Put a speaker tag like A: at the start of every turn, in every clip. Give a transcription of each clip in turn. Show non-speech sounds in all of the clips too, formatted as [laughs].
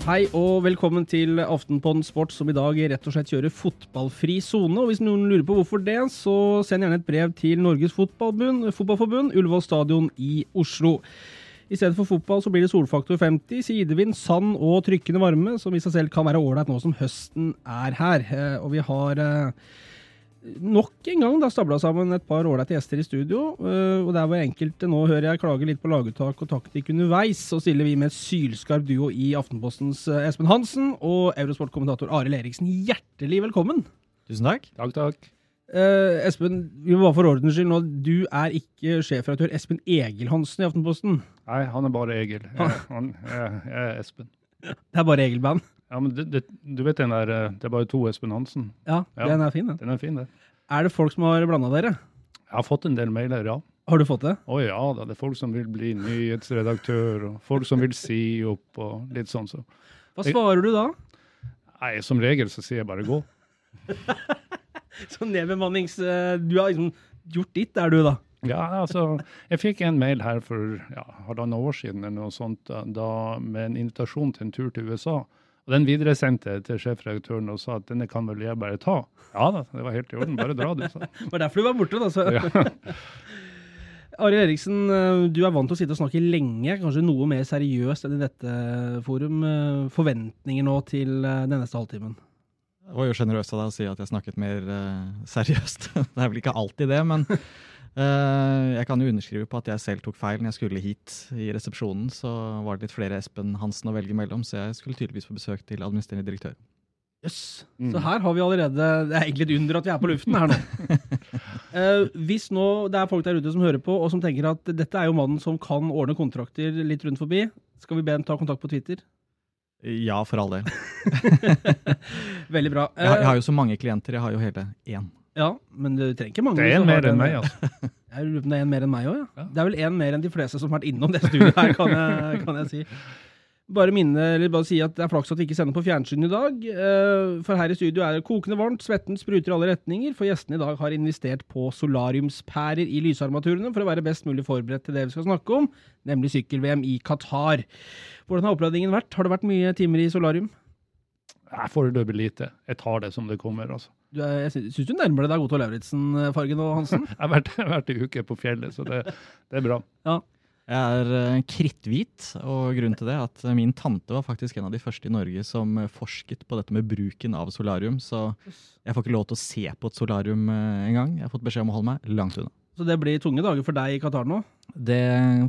A: Hei og velkommen til Aftenpodden Sport, som i dag rett og slett kjører fotballfri sone. Og hvis noen lurer på hvorfor det, så send gjerne et brev til Norges Fotballforbund, Ullevål stadion i Oslo. I stedet for fotball så blir det solfaktor 50, sidevind, sand og trykkende varme, som i seg selv kan være ålreit nå som høsten er her. Eh, Og vi har eh, nok en gang da stabla sammen et par ålreite gjester i studio. eh, og der hvor enkelte nå hører jeg klage litt på laguttak og taktikk underveis, så stiller vi med et sylskarp duo i Aftenpostens eh, Espen Hansen og Eurosport-kommentator Arild Eriksen. Hjertelig velkommen!
B: Tusen takk.
C: Takk, takk.
A: Eh, Espen, vi må bare for ordens skyld nå, du er ikke sjefredaktør Espen Egil Hansen i Aftenposten.
C: Nei, han er bare Egil. Jeg, [laughs] han, jeg, jeg er Espen.
A: Det er bare Egil-band.
C: Ja, men det, det, du vet den der eh, Det er bare to Espen Hansen.
A: Ja,
C: Ja.
A: den er fin, den.
C: Den er fin, det.
A: Er det folk som har blanda dere?
C: Jeg har fått en del mailer, ja.
A: Har du fått det?
C: Å ja da, det er folk som vil bli nyhetsredaktør, og folk som vil si opp, og litt sånn, så.
A: Hva svarer du da?
C: Nei, som regel så sier jeg bare gå. [laughs]
A: Så nedbemannings... eh, Du har liksom gjort ditt, er du da?
C: Ja, altså, jeg fikk en mail her for ja, halvannet år siden eller noe sånt, da, da, med en invitasjon til en tur til USA. Og Den videresendte jeg til sjefredaktøren og sa at denne kan vel jeg bare ta. Ja da, det var helt i orden, bare dra du, sa. [laughs]
A: Det var derfor du var borte, da. Så.
C: Ja. [laughs]
A: Ari Eriksen, eh, du er vant til å sitte og snakke lenge, kanskje noe mer seriøst enn i dette forum. Eh, Forventninger nå til eh, den neste halvtimen?
B: Det var jo sjenerøst av deg å si at jeg snakket mer seriøst. [laughs] det er vel ikke alltid det, men jeg kan jo underskrive på at jeg selv tok feil når jeg skulle hit i resepsjonen. Så var det litt flere Espen Hansen å velge mellom, så jeg skulle tydeligvis få besøk til administrerende direktør.
A: Jøss.
C: Mm.
A: Så her har vi allerede Det er egentlig et under at vi er på luften her nå. [laughs] Eh, hvis nå det er folk der ute som hører på, og som tenker at dette er jo mannen som kan ordne kontrakter litt rundt forbi, skal vi be dem ta kontakt på Twitter?
B: Ja, for all del. [laughs]
A: Veldig bra.
B: Jeg, har- jeg
A: Eh,
B: har jo så mange klienter, jeg har jo hele én.
A: Ja, men du trenger ikke mange.
C: Det er en mer enn meg, altså. [laughs]
A: Jeg lurer på om det er en mer enn meg òg, ja.
C: Ja.
A: Det er vel en mer enn de fleste som har vært innom det studioet her, kan jeg, kan jeg si. Bare minne, eller bare si at det er flaks at vi ikke sender på fjernsyn i dag. eh, For her i studio er det kokende varmt, svetten spruter i alle retninger, for gjestene i dag har investert på solariumspærer i lysarmaturene for å være best mulig forberedt til det vi skal snakke om, nemlig sykkel-VM i Qatar. Hvordan har oppladningen vært? Har det vært mye timer i solarium?
C: Foreløpig lite. Jeg tar det som det kommer, altså.
A: Du er, jeg syns du nærmer deg Otto Lauritzen-fargen og Hansen. [laughs]
C: Jeg har vært, i vært en uke på fjellet, så det, det er bra.
B: Jeg er eh, kritthvit, og grunnen til det er at eh, min tante var faktisk en av de første i Norge som eh, forsket på dette med bruken av solarium, så jeg får ikke lov til å se på et solarium eh, engang. Jeg har fått beskjed om å holde meg langt unna.
A: Så det blir tunge dager for deg i Qatar nå?
B: Det,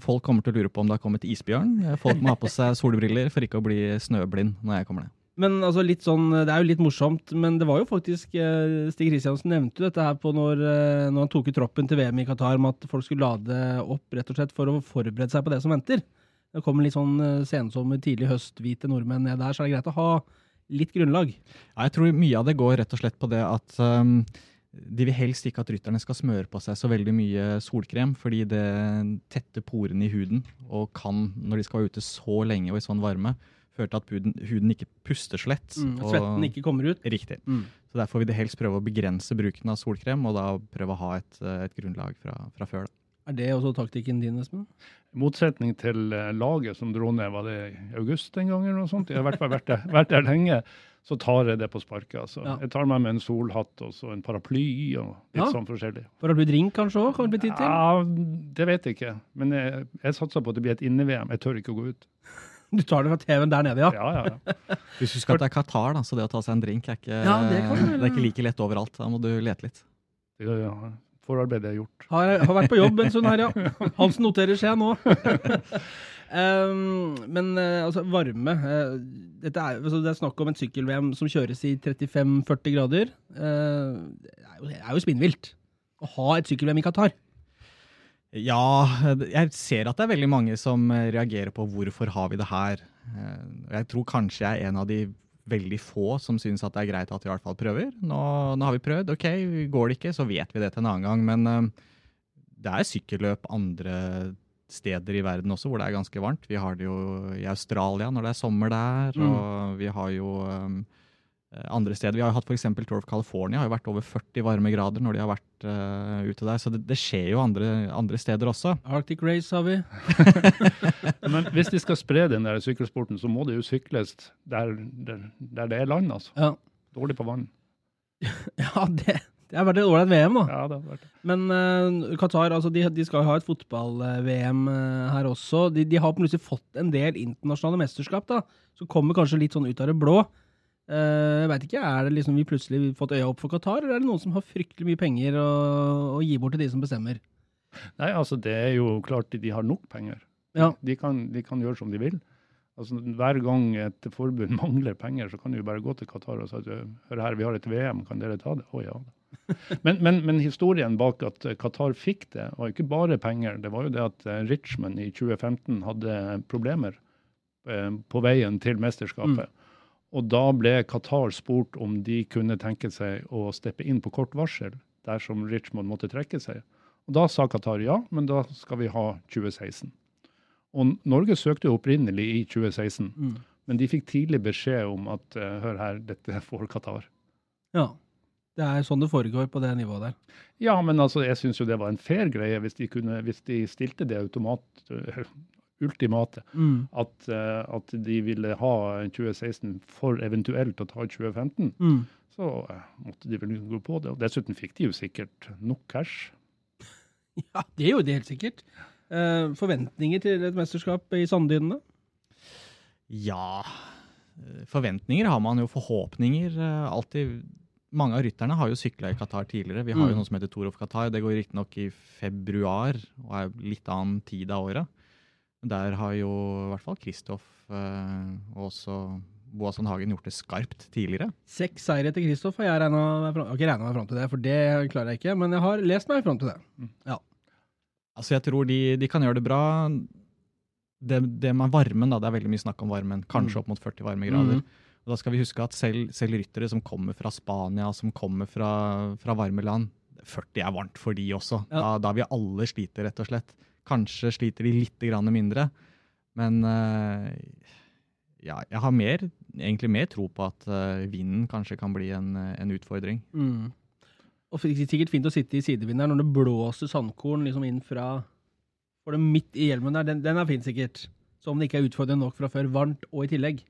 B: folk kommer til å lure på om det har kommet isbjørn. Folk må ha på seg solbriller for ikke å bli snøblind når jeg kommer ned.
A: Men altså litt sånn, Det er jo litt morsomt, men det var jo faktisk eh, Stig Kristiansen nevnte jo dette her på når, eh, når han tok ut troppen til VM i Qatar, om at folk skulle lade opp rett og slett for å forberede seg på det som venter. Det kommer litt sånn eh, sensommer, tidlig høst, hvite nordmenn ned der, så er det greit å ha litt grunnlag.
B: Ja, jeg tror mye av det går rett og slett på det at um, de vil helst ikke at rytterne skal smøre på seg så veldig mye solkrem, fordi det tetter porene i huden og kan, når de skal være ute så lenge og i sånn varme, føre til at huden, huden ikke puster så lett.
A: Mm, at
B: og-
A: svetten ikke kommer ut.
B: Riktig.
A: Mm.
B: Så Derfor vil de helst prøve å begrense bruken av solkrem, og da prøve å ha et, eh, et grunnlag fra, fra før. Da.
A: Er det også taktikken din, Espen?
C: I motsetning til eh, laget som dro ned, var det i august en gang eller noe sånt? Jeg har i hvert fall vært der, [laughs] vært der lenge. Så tar jeg det på sparket. Altså.
A: Ja.
C: Jeg tar meg med en solhatt og så en paraply og litt
A: Ja.
C: sånn forskjellig.
A: Paraplydrink drink kanskje òg? Kan det bli tid til?
C: Ja, det vet jeg ikke. Men jeg, jeg satser på at det blir et inne-VM. Jeg tør ikke å gå ut. [laughs]
A: Du tar det fra TV-en der nede, ja?
C: Ja, ja, ja.
B: Hvis du skal til Qatar, da, så det å ta seg en drink er ikke,
A: Ja, det kan
B: det er ikke like lett overalt. Da må du lete litt.
C: Det, ja. jeg har gjort.
A: Har, har vært på jobb en stund her, ja. [laughs] Hansen noterer seg nå. um, [laughs] men eh, altså, varme uh, dette er, altså, Det er snakk om en sykkel-VM som kjøres i 35-40 grader. Uh, det, er jo, det er jo spinnvilt å ha et sykkel-VM i Qatar.
B: Ja, jeg ser at det er veldig mange som eh, reagerer på hvorfor har vi det her. Eh, Jeg tror kanskje jeg er en av de veldig få som syns at det er greit at vi i hvert fall prøver. Nå, nå har vi prøvd, ok, går det ikke, så vet vi det til en annen gang. Men eh, det er sykkelløp andre steder i verden også hvor det er ganske varmt. Vi har det jo i Australia når det er sommer der,
A: Mm.
B: og vi har jo andre steder. Vi har jo hatt f.eks. Tour of California har jo vært over 40 varmegrader når de har vært uh, ute der. Så det, det skjer jo andre, andre steder også.
A: Arctic Race har vi. [laughs]
C: Men hvis de skal spre den der sykkelsporten, så må det jo sykles der, der, der det er land, altså.
A: Ja,
C: Dårlig på vann. [laughs]
A: ja det, det har vært et ålreit VM, da.
C: Ja, det har vært.
A: Men uh, Qatar altså de, de skal jo ha et fotball-VM uh, her også. De, de har plutselig fått en del internasjonale mesterskap, da, som kommer kanskje litt sånn ut av det blå. Eh, jeg vet ikke, Er det liksom vi plutselig fått øya opp for Qatar, eller er det noen som har fryktelig mye penger å, å gi bort til de som bestemmer?
C: Nei, altså det er jo klart de har nok penger.
A: Ja.
C: De, kan, de kan gjøre som de vil. Altså Hver gang et forbund [laughs] mangler penger, så kan de jo bare gå til Qatar og si at hør her, vi har et VM, kan dere ta det? Å ja. [laughs] Men, men, men historien bak at Qatar fikk det, var ikke bare penger. Det var jo det at eh, Richmond i 2015 hadde problemer eh, på veien til mesterskapet. Og da ble Qatar spurt om de kunne tenke seg å steppe inn på kort varsel dersom Richmond måtte trekke seg. Og Da sa Qatar ja, men da skal vi ha 2016. Og Norge søkte jo opprinnelig i 2016,
A: Mm.
C: men de fikk tidlig beskjed om at eh, hør her, dette får Qatar.
A: ja. Det er sånn det foregår på det nivået der.
C: Ja, men altså, jeg syns jo det var en fair greie hvis de, kunne, hvis de stilte det automat, eh, ultimate.
A: Mm.
C: At, uh, at de ville ha 2016 for eventuelt å ta 2015.
A: Mm.
C: Så uh, måtte de vel gå på det. Og dessuten fikk de jo sikkert nok cash. [laughs]
A: Ja, det gjorde de helt sikkert. Uh, forventninger til et mesterskap i sanddynene?
B: Ja Forventninger har man jo. Forhåpninger. Alltid Mange av rytterne har jo sykla i Qatar tidligere. Vi har jo
A: Mm.
B: noe som heter Tour of Qatar. Det går riktignok i februar og er litt annen tid av året. Der har jo i hvert fall Kristoff eh, og også Boasson Hagen gjort det skarpt tidligere.
A: Seks seire etter Kristoff har jeg regna meg fram ikke regna meg fram til det, for det klarer jeg ikke. Men jeg har lest meg fram til det.
B: Altså, jeg tror de, de kan gjøre det bra. Det, det med varmen, da, det er veldig mye snakk om varmen. Kanskje
A: Mm.
B: opp mot 40 varmegrader.
A: Mm.
B: Og da skal vi huske at selv, selv ryttere som kommer fra Spania, som kommer fra, fra varme land 40 er varmt for de også.
A: Ja.
B: Da, da vil alle slite, rett og slett. Kanskje sliter de litt mindre, men eh, ja, jeg har mer, egentlig mer tro på at eh, vinden kanskje kan bli en, en utfordring.
A: Mm. Og sikkert fint å sitte i sidevinden når det blåser sandkorn liksom inn fra For det midt i hjelmen der, den, den er fin sikkert. Så om det ikke er utfordrende nok fra før, varmt og i tillegg.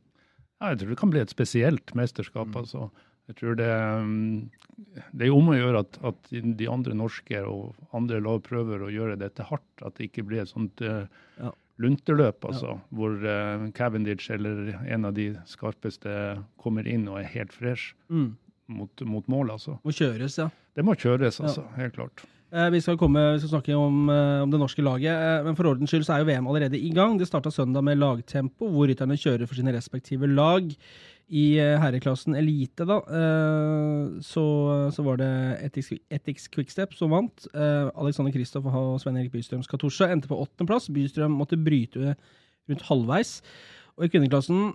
C: Ja, jeg tror det kan bli et spesielt mesterskap.
A: Mm.
C: altså. Jeg tror det, um, det er om å gjøre at, at de andre norske og andre lag prøver å gjøre dette hardt. At det ikke blir et sånt uh,
A: Ja.
C: lunterløp, altså, hvor uh, Cavendish eller en av de skarpeste kommer inn og er helt fresh
A: Mm.
C: mot, mot mål. altså.
A: Må kjøres, ja.
C: Det må kjøres,
A: Ja.
C: altså. Helt klart.
A: Eh, Vi skal, komme, vi skal snakke om, eh, om det norske laget, eh, men for ordens skyld så er jo VM allerede i gang. Det starta søndag med lagtempo, hvor rytterne kjører for sine respektive lag. I eh, herreklassen elite, da, eh, så, så var det Ethics, Ethics Quickstep som vant. Eh, Alexander Kristoff og Svein Erik Bystrøms Katusha endte på åttendeplass. Bystrøm måtte bryte rundt halvveis. Og i kvinneklassen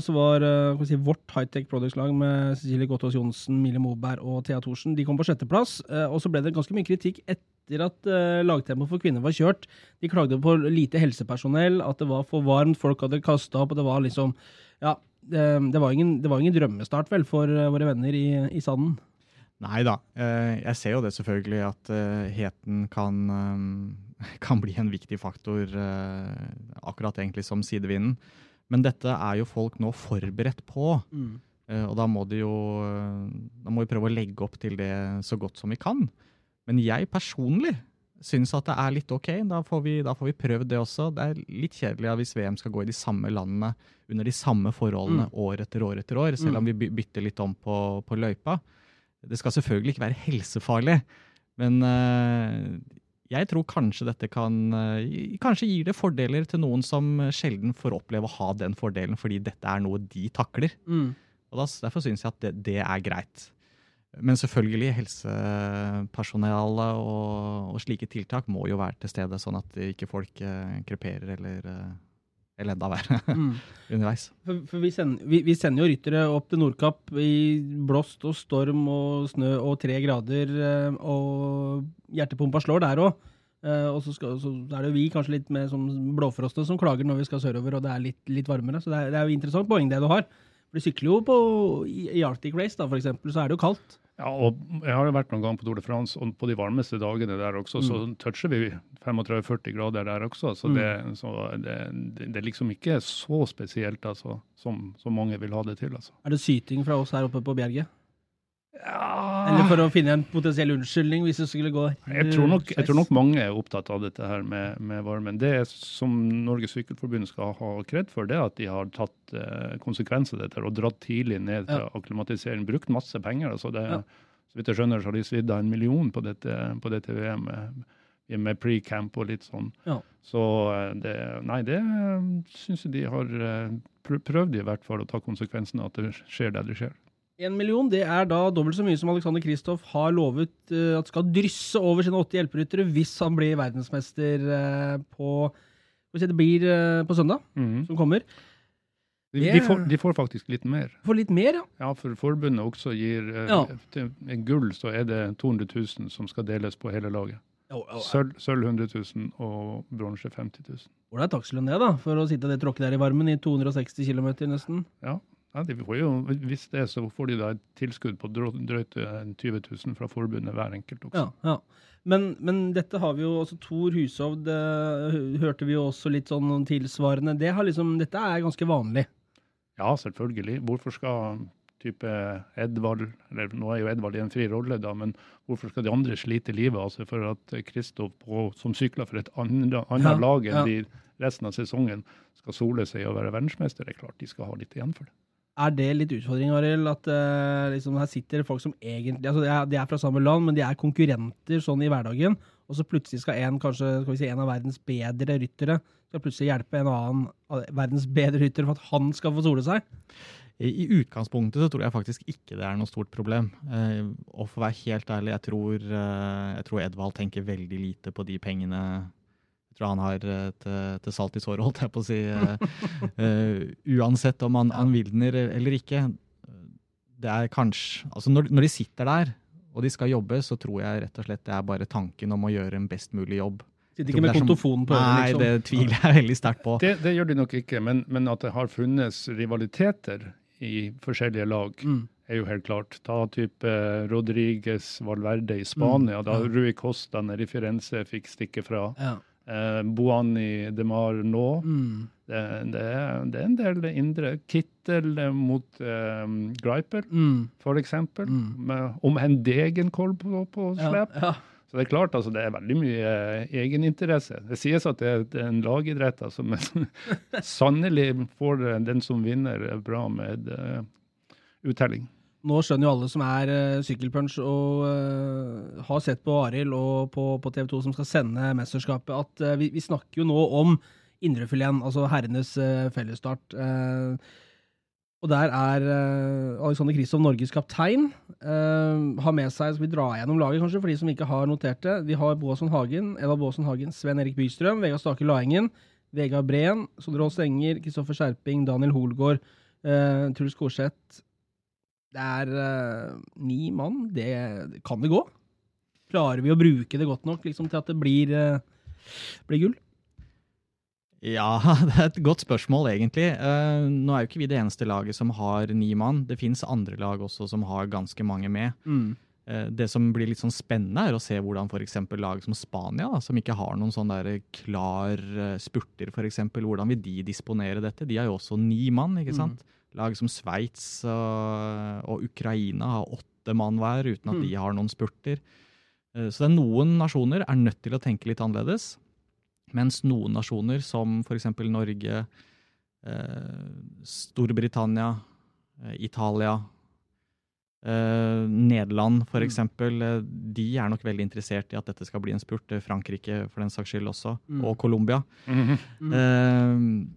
A: så var si, vårt high-tech products-lag med Cecilie Gottaas Johnsen, Mille Moberg og Thea Thorsen de kom på sjetteplass. Og så ble det ganske mye kritikk etter at lagtempoet for kvinner var kjørt. De klagde på lite helsepersonell, at det var for varmt, folk hadde kasta opp, og det var liksom Ja, det, det, var, ingen, det var ingen drømmestart, vel, for eh, våre venner i, i sanden.
B: Nei da. eh, Jeg ser jo det selvfølgelig at eh, heten kan, eh, [laughs] kan bli en viktig faktor, akkurat egentlig som sidevinden. Men dette er jo folk nå forberedt på, Mm. og da må, de jo, da må vi prøve å legge opp til det så godt som vi kan. Men jeg personlig syns at det er litt ok. Da får, vi, da får vi prøvd det også. Det er litt kjedelig hvis VM skal gå i de samme landene under de samme forholdene
A: Mm.
B: år etter år etter år, selv om vi bytter litt om på, på løypa. Det skal selvfølgelig ikke være helsefarlig, men uh, jeg tror kanskje dette kan eh, Kanskje gir det fordeler til noen som sjelden får oppleve å ha den fordelen, fordi dette er noe de takler.
A: Mm.
B: Og da, Derfor syns jeg at det, det er greit. Men selvfølgelig, helsepersonellet og, og slike tiltak må jo være til stede, sånn at ikke folk eh, kreperer eller, eh, eller enda verre [laughs]
A: Mm.
B: underveis.
A: For, for vi, sender, vi, vi sender jo ryttere opp til Nordkapp i blåst og storm og snø og tre grader, eh, og hjertepumpa slår der òg. og så, skal, så er det jo vi kanskje litt med som blåfroste som klager når vi skal sørover og det er litt, litt varmere. Så det er, det er jo interessant poeng det du har. For du sykler jo på, i, Arctic Race, da, for eksempel, så er det jo kaldt.
C: Ja, og jeg har jo vært noen gang på Tour de France, og på de varmeste dagene der også, så toucher vi 35-40 grader der også. Så, det, så det, det, det er liksom ikke så spesielt altså, som, som mange vil ha det til. altså.
A: Er det syting fra oss her oppe på Bjerget?
C: Ja,
A: Eller for å finne en potensiell unnskyldning hvis det skulle gå
C: jeg tror, nok, jeg tror nok mange er opptatt av dette her med, med varmen. Det som Norges Sykkelforbund skal ha kred for, det er at de har tatt eh, konsekvenser av dette og dratt tidlig ned til
A: Ja.
C: akklimatisering. Brukt masse penger. altså det,
A: Ja.
C: Så vidt jeg skjønner, så har de svidd av en million på dette, på dette VM med, med pre-camp og litt sånn.
A: Ja.
C: Så eh, det, nei, det syns jeg de har eh, prøvd i hvert fall å ta konsekvensen av at det skjer der det skjer.
A: En million det er da dobbelt så mye som Alexander Kristoff har lovet uh, at skal drysse over sine 80 hjelperyttere hvis han blir verdensmester uh, på Hvis Det blir uh, på søndag, som kommer.
C: De, de, får, de får faktisk litt mer.
A: Får litt mer, ja.
C: Ja, for forbundet også gir
A: Ja.
C: til en gull, så er det 200 000 som skal deles på hele laget.
A: Ålreit
C: Sølv sølv 100 000 og bronse 50 000.
A: Hvor det, da, for å sitte det tråkket der i varmen i 260 km nesten.
C: Ja, ja de får jo, hvis det er så får de da et tilskudd på drøyt eh, 20 000 fra forbundet hver enkelt også.
A: Ja, ja. Men, men dette har vi jo også Tor Hushovd eh, hørte vi jo også litt sånn tilsvarende. Det har liksom, dette er ganske vanlig.
C: Ja, selvfølgelig. Hvorfor skal type Edvald, eller nå er jo Edvald i en fri rolle, da, men hvorfor skal de andre slite livet seg for at Kristoff, som sykler for et annet, annet
A: Ja,
C: lag enn de resten av sesongen, skal sole seg og være verdensmester? Det er klart de skal ha litt igjen for det.
A: Er det litt utfordring, Arild? At uh, liksom her sitter folk som egentlig altså de er, de er fra samme land, men de er konkurrenter sånn i hverdagen. Og så plutselig skal en kanskje skal si, en av verdens bedre ryttere skal plutselig hjelpe en annen verdens bedre ryttere for at han skal få sole seg.
B: I i utgangspunktet så tror jeg faktisk ikke det er noe stort problem. Eh, og for å være helt ærlig, jeg tror, eh, jeg tror Edvald tenker veldig lite på de pengene. Tror han har til, et salt i såret, holdt jeg på å si. eh, eh, uansett om han, han vil den eller ikke. Det er kanskje Altså når, når de sitter der og de skal jobbe, så tror jeg rett og slett det er bare tanken om å gjøre en best mulig jobb.
A: Sitter ikke med kontofonen på øret,
B: Nei,
A: liksom.
B: det tviler jeg veldig sterkt på.
C: Det, det gjør de nok ikke, men, men at det har funnes rivaliteter i forskjellige lag,
A: Mm.
C: er jo helt klart. Ta type Rodriges Valverde i Spania,
A: Mm,
C: da. Rui Costa nede i Firenze fikk stikke fra.
A: Ja.
C: Eh, Boani Demar nå.
A: Mm.
C: Det, det, er, det er en del indre. Kittel eh, mot eh, Greipel,
A: Mm.
C: for eksempel.
A: Mm.
C: Med, om en degenkolb på, på slep.
A: ja.
C: Så det er klart, altså, det er veldig mye eh, egeninteresse. Det sies at det er, en lagidrett altså, men [laughs] sannelig får den som vinner eh, bra med eh, uttelling.
A: Nå skjønner jo alle som er uh, sykkelpunch og uh, har sett på Arild og på, på TV 2 som skal sende mesterskapet, at uh, vi, vi snakker jo nå om indrefileten, altså herrenes fellesstart. Og der er Alexander Kristoff Norges kaptein. Har med seg, Skal vi dra gjennom laget, kanskje, for de som ikke har notert det? Vi har Boasson Hagen, Eva Boasson Hagen, Sven Erik Bystrøm, Vegard Stake Laengen, Vegard Breen, Sondre Holst Enger, Kristoffer Skjerping, Daniel Holgaard, Truls Korseth. Det er uh, ni mann. Det, kan det gå? Klarer vi å bruke det godt nok liksom, til at det blir, uh, blir gull?
B: Ja, [laughs] det er et godt spørsmål, egentlig. Uh, nå er jo ikke vi det eneste laget som har ni mann. Det fins andre lag også som har ganske mange med. Eh, det som blir litt sånn spennende, er å se hvordan f.eks. lag som Spania, da, som ikke har noen sånn klar spurter, f.eks., hvordan vil de disponere dette? De har jo også ni mann, ikke sant? Lag som Sveits og, og Ukraina har åtte mann hver, uten at
A: Mm.
B: de har noen spurter. Eh, Så det er noen nasjoner er nødt til å tenke litt annerledes. Mens noen nasjoner, som f.eks. Norge, eh, Storbritannia, eh, Italia, eh, Nederland f.eks., eh, de er nok veldig interessert i at dette skal bli en spurt. Frankrike for den saks skyld også,
A: Mm.
B: og Colombia. [laughs]
A: Mm.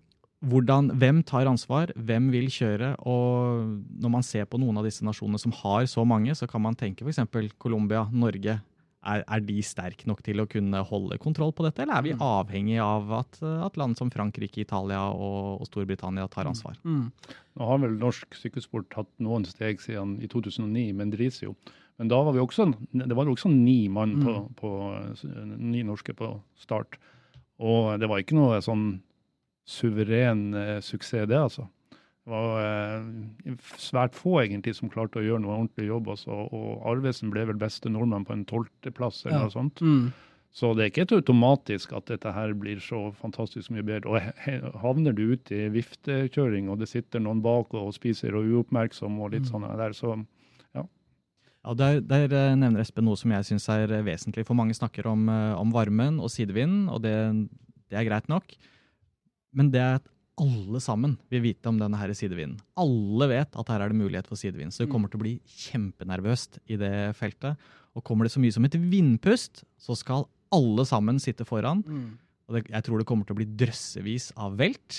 B: Eh, hvordan, hvem tar ansvar, hvem vil kjøre? Og når man ser på noen av disse nasjonene som har så mange, så kan man tenke f.eks. Colombia, Norge. Er, er de sterke nok til å kunne holde kontroll på dette, eller er vi
A: Mm.
B: avhengig av at, eh, at land som Frankrike, Italia og, og Storbritannia tar ansvar?
A: Mm.
C: Nå har vel norsk sykkelsport tatt noen steg siden i 2009, men Drisio. Men da var vi også, det var også ni mann på,
A: Mm.
C: på ni norske på start. Og det var ikke noe sånn suveren eh, suksess, det, altså. Det var eh, svært få egentlig som klarte å gjøre noe ordentlig jobb. Altså, og Arvesen ble vel beste nordmann på en tolvteplass eller
A: Ja.
C: noe sånt.
A: Mm.
C: Så det er ikke automatisk at dette her blir så fantastisk mye bedre. Og havner du ute i viftekjøring, og det sitter noen bak og spiser og er uoppmerksom og litt
A: Mm.
C: sånn der, så
B: Ja, Der, der eh, nevner Espen noe som jeg syns er eh, vesentlig. For mange snakker om, eh, om varmen og sidevinden, og det, det er greit nok. Men det er at alle sammen vil vite om denne her sidevinden. Alle vet at her er det mulighet for sidevind. Så det kommer til å bli kjempenervøst i det feltet. Og kommer det så mye som et vindpust, så skal alle sammen sitte foran.
A: Mm.
B: Og det, jeg tror det kommer til å bli drøssevis av velt,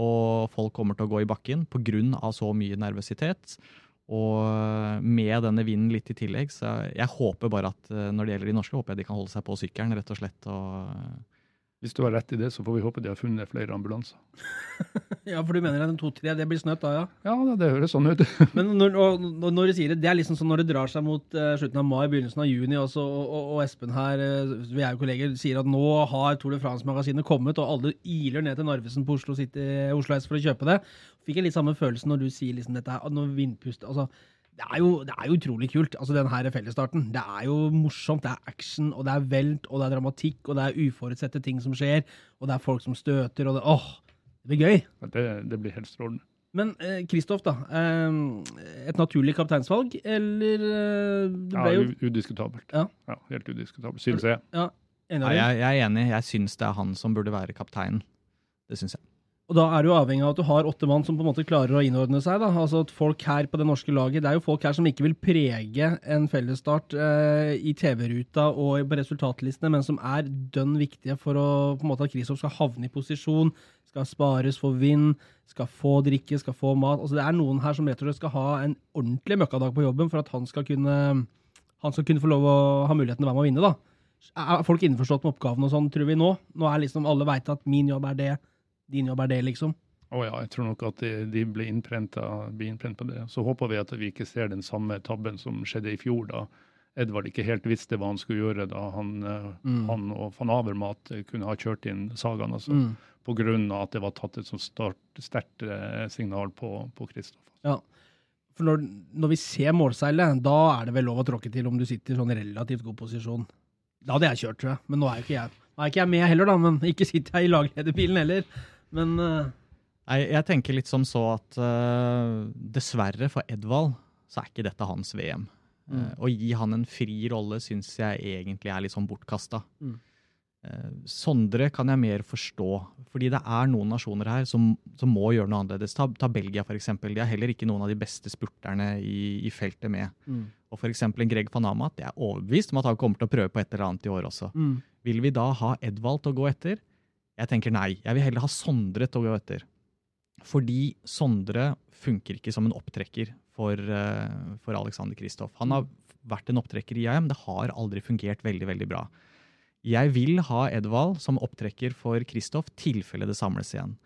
B: og folk kommer til å gå i bakken pga. så mye nervøsitet. Og med denne vinden litt i tillegg, så jeg håper bare at eh, når det gjelder de norske, håper jeg de kan holde seg på sykkelen, rett og slett. Og
C: hvis du har rett i det, så får vi håpe de har funnet flere ambulanser. [laughs]
A: Ja, for du mener at en to-tre, det blir snøtt da, ja?
C: Ja, det, det høres sånn ut. [laughs]
A: Men når, og, og når du sier det, det er liksom sånn når det drar seg mot uh, slutten av mai, begynnelsen av juni også, og, og, og Espen her, uh, vi er jo kolleger, sier at nå har Tour de France-magasinet kommet, og alle iler ned til Narvesen på Oslo, City, Oslo S for å kjøpe det. Fikk jeg litt samme følelsen når du sier liksom dette her, når vindpust, altså, det er, jo, det er jo utrolig kult, altså den her fellesstarten. Det er jo morsomt, det er action, og det er velt, og det er dramatikk, og det er uforutsette ting som skjer, og det er folk som støter, og det, åh, det blir gøy.
C: Det, det blir helt strålende.
A: Men eh, Kristoff, da. Eh, et naturlig kapteinsvalg, eller eh, Det
C: Ja,
A: ble jo
C: u- udiskutabelt.
A: Ja.
C: helt udiskutabelt, synes jeg.
A: ja,
B: jeg, jeg er enig, jeg syns det er han som burde være kapteinen. Det syns jeg.
A: Og da er du avhengig av at du har åtte mann som på en måte klarer å innordne seg. da. Altså at folk her på det norske laget, Det er jo folk her som ikke vil prege en fellesstart eh, i TV-ruta og på resultatlistene, men som er dønn viktige for å, på en måte at Kristoff skal havne i posisjon, skal spares for vind, skal få drikke, skal få mat. Altså Det er noen her som rett og slett skal ha en ordentlig møkkadag på jobben for at han skal kunne, han skal kunne få lov å ha muligheten til å være med å vinne. da. Er folk innforstått med oppgaven og sånn, tror vi nå? Nå er liksom alle veit at min jobb er det, din jobb er det, liksom.
C: Å ja, jeg tror nok at de, de blir innprenta innprent på det. Så håper vi at vi ikke ser den samme tabben som skjedde i fjor, da Edvard ikke helt visste hva han skulle gjøre da han, eh,
A: Mm.
C: han og van Avermat kunne ha kjørt inn Sagaen. Altså,
A: Mm.
C: På grunn av at det var tatt et så sterkt eh, signal på, på Kristoff.
A: Ja. For når, når vi ser målseilet, da er det vel lov å tråkke til om du sitter i sånn relativt god posisjon. Da hadde jeg kjørt, tror jeg. Men nå er jo ikke jeg, nå er ikke jeg med heller, da. Men ikke sitter jeg i laglederbilen heller. Men uh...
B: Nei, jeg tenker litt som så at uh, dessverre for Edvald så er ikke dette hans VM.
A: Mm.
B: Uh, å gi han en fri rolle syns jeg egentlig er litt sånn bortkasta.
A: Mm.
B: Sondre kan jeg mer forstå, fordi det er noen nasjoner her som, som må gjøre noe annerledes. Ta, ta Belgia, eksempel. De har heller ikke noen av de beste spurterne i, i feltet med.
A: mm.
B: Og eksempel en Greg van Amat, jeg er overbevist om at han kommer til å prøve på et eller annet i år også.
A: Mm.
B: Vil vi da ha Edvald til å gå etter? Jeg tenker nei. Jeg vil heller ha Sondre til å gå etter. Fordi Sondre funker ikke som en opptrekker for, eh, for Alexander Kristoff. Han har vært en opptrekker i IAM, det har aldri fungert veldig, veldig bra. Jeg vil ha Edvald som opptrekker for Kristoff, tilfelle det samles igjen.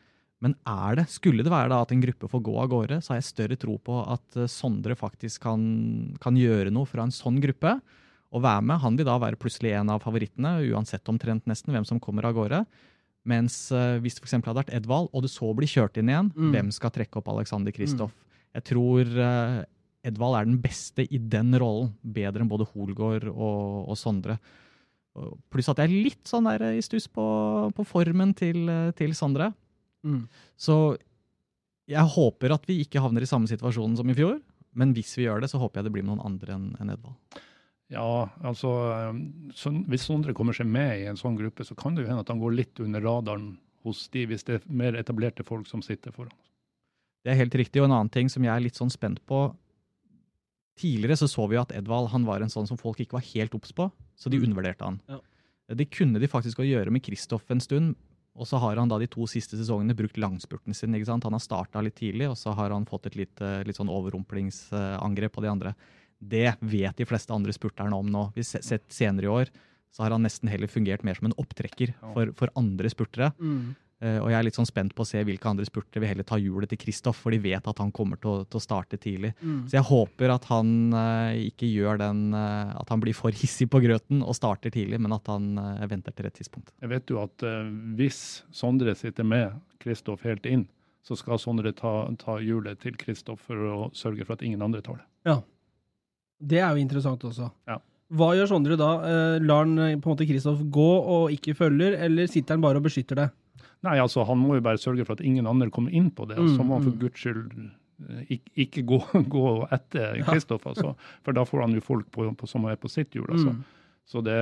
B: Men er det, skulle det være da at en gruppe får gå av gårde, så har jeg større tro på at eh, Sondre faktisk kan, kan gjøre noe fra en sånn gruppe og være med. Han vil da være plutselig en av favorittene, uansett omtrent nesten hvem som kommer av gårde. Mens uh, hvis det for hadde vært Edvald, og det så blir kjørt inn igjen,
A: Mm.
B: hvem skal trekke opp Alexander Kristoff? Jeg tror uh, Edvald er den beste i den rollen, bedre enn både Holgaard og, og Sondre. Pluss at jeg er litt sånn der i stuss på, på formen til, eh, til Sondre.
A: Mm.
B: Så jeg håper at vi ikke havner i samme situasjon som i fjor. Men hvis vi gjør det, så håper jeg det blir med noen andre enn enn Edvald.
C: Ja, altså eh, så, Hvis Sondre kommer seg med i en sånn gruppe, så kan det jo hende at han går litt under radaren hos de, hvis det er mer etablerte folk som sitter foran.
B: Det er helt riktig. Og en annen ting som jeg er litt sånn spent på Tidligere så så vi jo at Edvald han var en sånn som folk ikke var helt obs på, så de
A: Mm.
B: undervurderte han.
A: Ja.
B: Det kunne de faktisk å gjøre med Kristoff en stund. Og så har han da de to siste sesongene brukt langspurten sin. ikke sant? Han har starta litt tidlig, og så har han fått et litt, eh, litt sånn overrumplingsangrep på de andre. Det vet de fleste andre spurterne om nå. Vi har sett senere i år så har han nesten heller fungert mer som en opptrekker for, for andre spurtere.
A: Mm.
B: Uh, og jeg er litt sånn spent på å se hvilke andre spurtere vil heller ta hjulet til Kristoff, for de vet at han kommer til å, til å starte tidlig.
A: Mm.
B: Så jeg håper at han uh, ikke gjør den uh, At han blir for [laughs] hissig på grøten og starter tidlig, men at han venter til rett tidspunkt.
C: Jeg vet jo at hvis Sondre sitter med Kristoff helt inn, så skal Sondre ta, ta hjulet til Kristoff for å sørge for at ingen andre tar det.
A: Ja. Det er jo interessant også.
C: Ja.
A: Hva gjør Sondre da? Eh, lar han eh, på en måte Kristoff gå og ikke følger, eller sitter han bare og beskytter det?
C: Nei, altså Han må jo bare sørge for at ingen andre kommer inn på det.
A: Mm,
C: Så må han for
A: mm.
C: guds skyld eh, ikke, ikke gå, [laughs] gå etter
A: Ja.
C: Kristoff, altså. For da får han jo folk på, på, som er på sitt hjul. altså.
A: Mm.
C: Så det,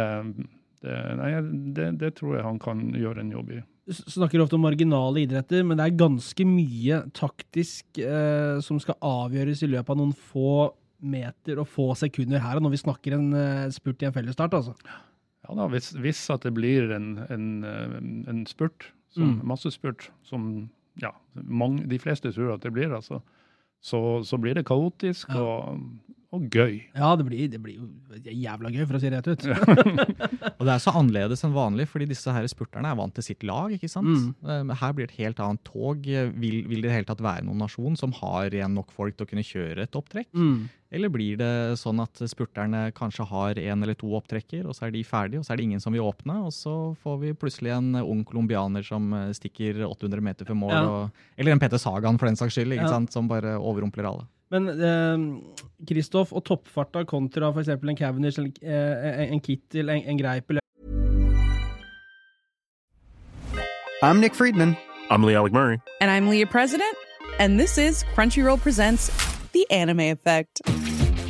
C: det, nei, det, det tror jeg han kan gjøre en jobb i.
A: Du Snakker ofte om marginale idretter, men det er ganske mye taktisk eh, som skal avgjøres i løpet av noen få meter og få sekunder her, når vi snakker en eh, spurt i en fellesstart, altså.
C: Ja da, Hvis, hvis at det blir en, en, eh, en spurt, som,
A: Mm.
C: massespurt, som ja, mange, de fleste tror at det blir, altså, så, så blir det kaotisk
A: Ja.
C: og, og gøy.
A: Ja, det blir, det blir jævla gøy, for å si det rett ut. [laughs]
B: Og det er så annerledes enn vanlig, fordi disse her spurterne er vant til sitt lag. ikke sant?
A: Mm.
B: Eh, Her blir det et helt annet tog. Vil, vil det i det hele tatt være noen nasjon som har igjen nok folk til å kunne kjøre et opptrekk?
A: Mm.
B: Eller blir det sånn at spurterne kanskje har én eller to opptrekker, og så er de ferdige, og så er det ingen som vil åpne, og så får vi plutselig en ung colombianer som eh, stikker 800 meter før mål,
A: Ja.
B: og, eller en Peter Sagan for den saks skyld, ikke
A: Ja.
B: sant? som bare overrumpler alle.
A: Men eh, Kristoff og toppfarta kontra f.eks. en Cavendish, en, eh, en Kittel, en, en Greipel
D: I'm Nick Friedman.
E: I'm Lee Alec Murray.
F: And I'm Leah President, and this is Crunchyroll Presents The Anime Effect.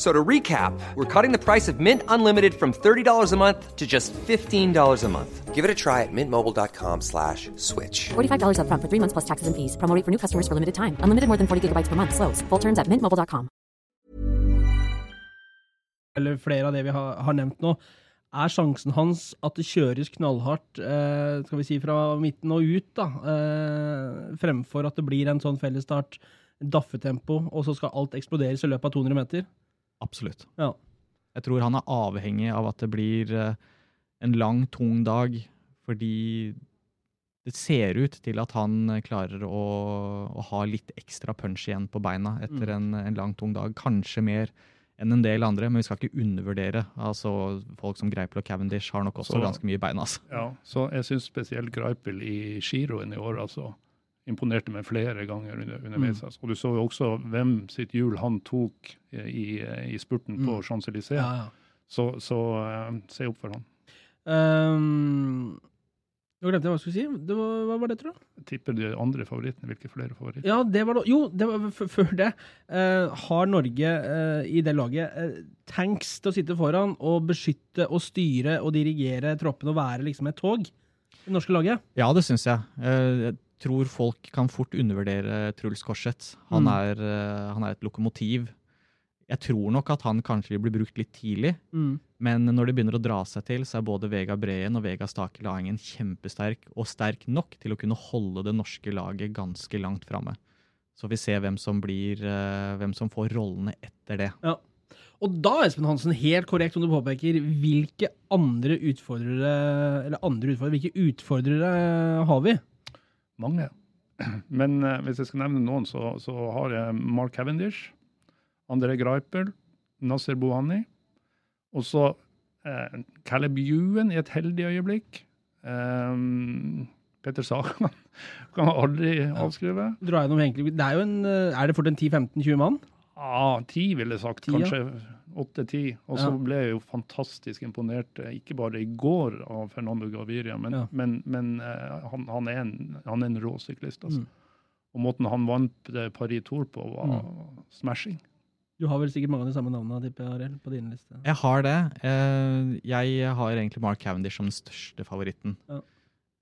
G: So to recap, we're cutting the price of Mint Unlimited from $30 a month to just $15 a month. Give it a try at mintmobile.com slash switch.
H: $45 upfront for three months plus taxes and fees. Promo for new customers for limited time. Unlimited more than 40 gigabytes per month. Slows. Full terms at mintmobile.com.
A: eller flere av det vi har, har nevnt nå, er sjansen hans at det kjøres knallhardt eh, skal vi si fra midten og ut, da, eh, fremfor at det blir en sånn fellesstart, daffetempo, og så skal alt eksploderes i løpet av 200 meter?
B: Absolutt.
A: Ja.
B: Jeg tror han er avhengig av at det blir eh, en lang, tung dag, fordi det ser ut til at han klarer å, å ha litt ekstra punch igjen på beina etter en, en lang, tung dag. Kanskje mer enn en del andre, men vi skal ikke undervurdere. Altså, Folk som Greipel og Cavendish har nok også
C: Så-
B: ganske mye bein. altså.
C: Ja, så jeg syns spesielt Greipel i giroen i år altså imponerte meg flere ganger under, underveis. Mm. Og du så jo også hvem sitt hjul han tok i, i spurten på Champs-Élysées.
A: Ja, ja.
C: Så, så uh, se opp for han.
A: Um, nå glemte jeg hva jeg skulle si. Det var, hva var det, tror du?
C: Jeg tipper de andre favorittene. Hvilke flere favoritter?
A: Ja, det var Jo, det var før det. Uh, har Norge uh, i det laget uh, tanks til å sitte foran og beskytte og styre og dirigere troppene og være liksom et tog? Det norske laget?
B: Ja, det syns jeg. Uh, tror folk kan fort undervurdere Truls Korset. Han,
A: Mm.
B: eh, han er et lokomotiv. Jeg tror nok at han kanskje vil bli brukt litt tidlig,
A: Mm.
B: men når det begynner å dra seg til, så er både Vega Breen og Vega Stake Laengen kjempesterk, og sterk nok til å kunne holde det norske laget ganske langt framme. Så vi ser hvem som blir eh, hvem som får rollene etter det.
A: Og da, Espen Hansen, helt korrekt om du påpeker, hvilke andre utfordrere eller andre utfordrere, hvilke utfordrere har vi?
C: Mange. [clears throat] Men eh, hvis jeg skal nevne noen, så, så har jeg Mark Cavendish, André Greipel, Nasser Bohani. Og så eh, Caleb Ewan i et heldig øyeblikk. Um, Peter Sagan [laughs] kan man aldri avskrive.
A: Ja. det er jo en, eh, er det fort en 10-15-20 mann?
C: Ja, 10 ville jeg sagt.
A: kanskje. ja.
C: Åtte-ti. Og så
A: Ja.
C: ble jeg jo fantastisk imponert, eh, ikke bare i går av Fernando Gaviria, men,
A: Ja.
C: men, men eh, han, han, er en, han er en rå syklist. Altså.
A: Mm.
C: Og måten han vant eh, Paris Tour på, var smashing.
A: Du har vel sikkert mange av de samme navnene, tipper jeg, på din liste.
B: Jeg har det. Eh, Jeg har egentlig Mark Cavendish som den største favoritten.
A: Ja.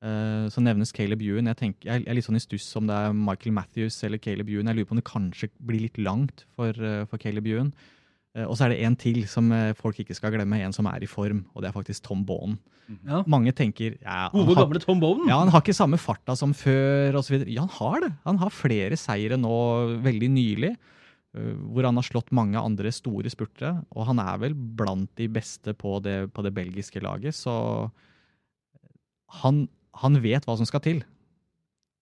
B: Eh, Så nevnes Caleb Ewan. Jeg, tenker, jeg er litt sånn i stuss om det er Michael Matthews eller Caleb Ewan. Jeg lurer på om det kanskje blir litt langt for, for Caleb Ewan. Eh, Og så er det en til som eh, folk ikke skal glemme, en som er i form, og det er faktisk Tom Bonen.
A: Ja.
B: Mange tenker ja,
A: Gode,
B: har-
A: gamle Tom Bowen.
B: ja, han har ikke samme farta som før Og så videre. Ja, han har det. Han har flere seire nå veldig nylig, øh, hvor han har slått mange andre store spurtere. Og han er vel blant de beste på det, på det belgiske laget, så han, han vet hva som skal til.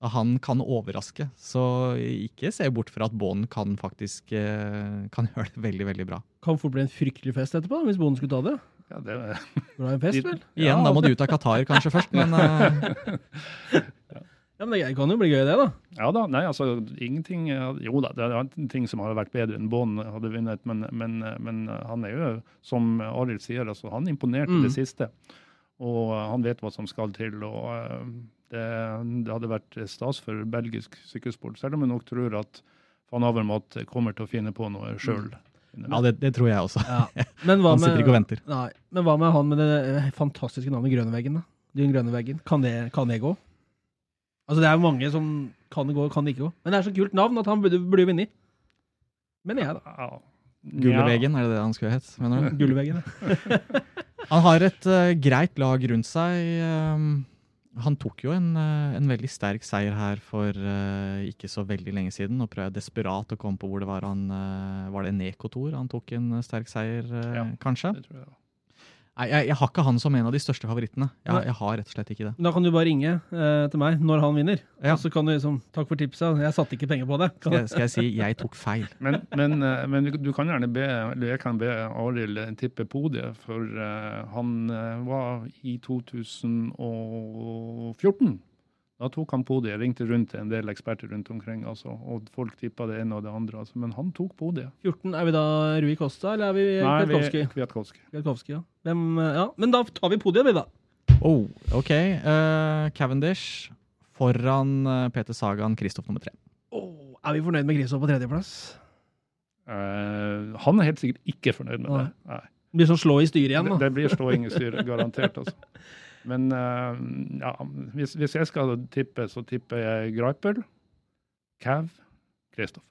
B: Han kan overraske, så ikke se bort fra at Bond kan faktisk øh, kan [laughs] gjøre det veldig, veldig bra.
A: Kan fort bli en fryktelig fest etterpå, hvis Bond skulle ta det.
C: Ja, det,
A: Bra en fest, vel? [laughs]
B: Igjen, da må du ut av Qatar kanskje først, men
A: Ja, men Det kan jo bli gøy, det, da.
C: ja da, nei, altså ingenting Jo da, det er ting som hadde vært bedre enn Bond hadde vunnet, men, men, men han er jo, som Arild sier, altså, han imponerte
A: Mm.
C: det siste. Og han vet hva som skal til. og uh, det, det hadde vært stas for belgisk sykkelsport, selv om jeg nok tror at van Avermat kommer til å finne på noe sjøl.
B: ja, det, det tror jeg også.
A: Men hva
B: Han sitter
A: med-
B: ikke og venter.
A: Nei, Men hva med han med det eh, fantastiske navnet Grønneveggen? Den grønne veggen. Kan det, kan det gå? Altså Det er mange som kan det gå, kan det ikke gå. Men det er så kult navn at han burde, burde jo vinne. Mener jeg, da.
B: Gullveggen, er det det han skulle hett? mener du? [laughs]
A: Gullveggen. ja. [laughs]
B: Han har et uh, greit lag rundt seg. ehm, han tok jo en, eh, en veldig sterk seier her for uh, ikke så veldig lenge siden. Nå prøver jeg desperat å komme på hvor det var han uh, Var det Nekotor han tok en sterk seier, eh, kanskje?
C: Det tror jeg.
B: Nei, jeg, jeg har ikke han som en av de største favorittene. Jeg, jeg har rett og slett ikke det.
A: Da kan du bare ringe eh, til meg når han vinner.
B: Ja.
A: Og så kan du liksom Takk for tipset, jeg satte ikke penger på det.
B: Skal jeg, skal jeg si jeg tok feil?
C: Men, men, eh, men du- du kan gjerne be, eller jeg kan be Arild tippe podiet, for uh, han eh, var i 2014. Da tok han podiet. Jeg ringte rundt til en del eksperter rundt omkring, altså, og folk tippa det ene og det andre. Altså, men han tok podiet.
A: 14, Er vi da Rui Costa, eller er vi
C: Nei, vi-
A: Kwiatkowski?
C: Kwiatkowski.
A: Kwiatkowski, ja. Hvem, ja. Men da tar vi podiet, vi, da.
B: Oh, OK. Uh, Cavendish foran eh, Peter Sagan, Kristoff nummer tre.
A: Oh, er vi fornøyd med Kristoff på tredjeplass?
C: Uh, han er helt sikkert ikke fornøyd med
A: Nei.
C: det. Nei.
A: Det blir sånn slå i styret igjen, da.
C: det blir slåing i styret, garantert. altså. [laughs] Men eh, ja, hvis, hvis jeg skal tippe, så tipper jeg Greipel, Cav, Kristoff.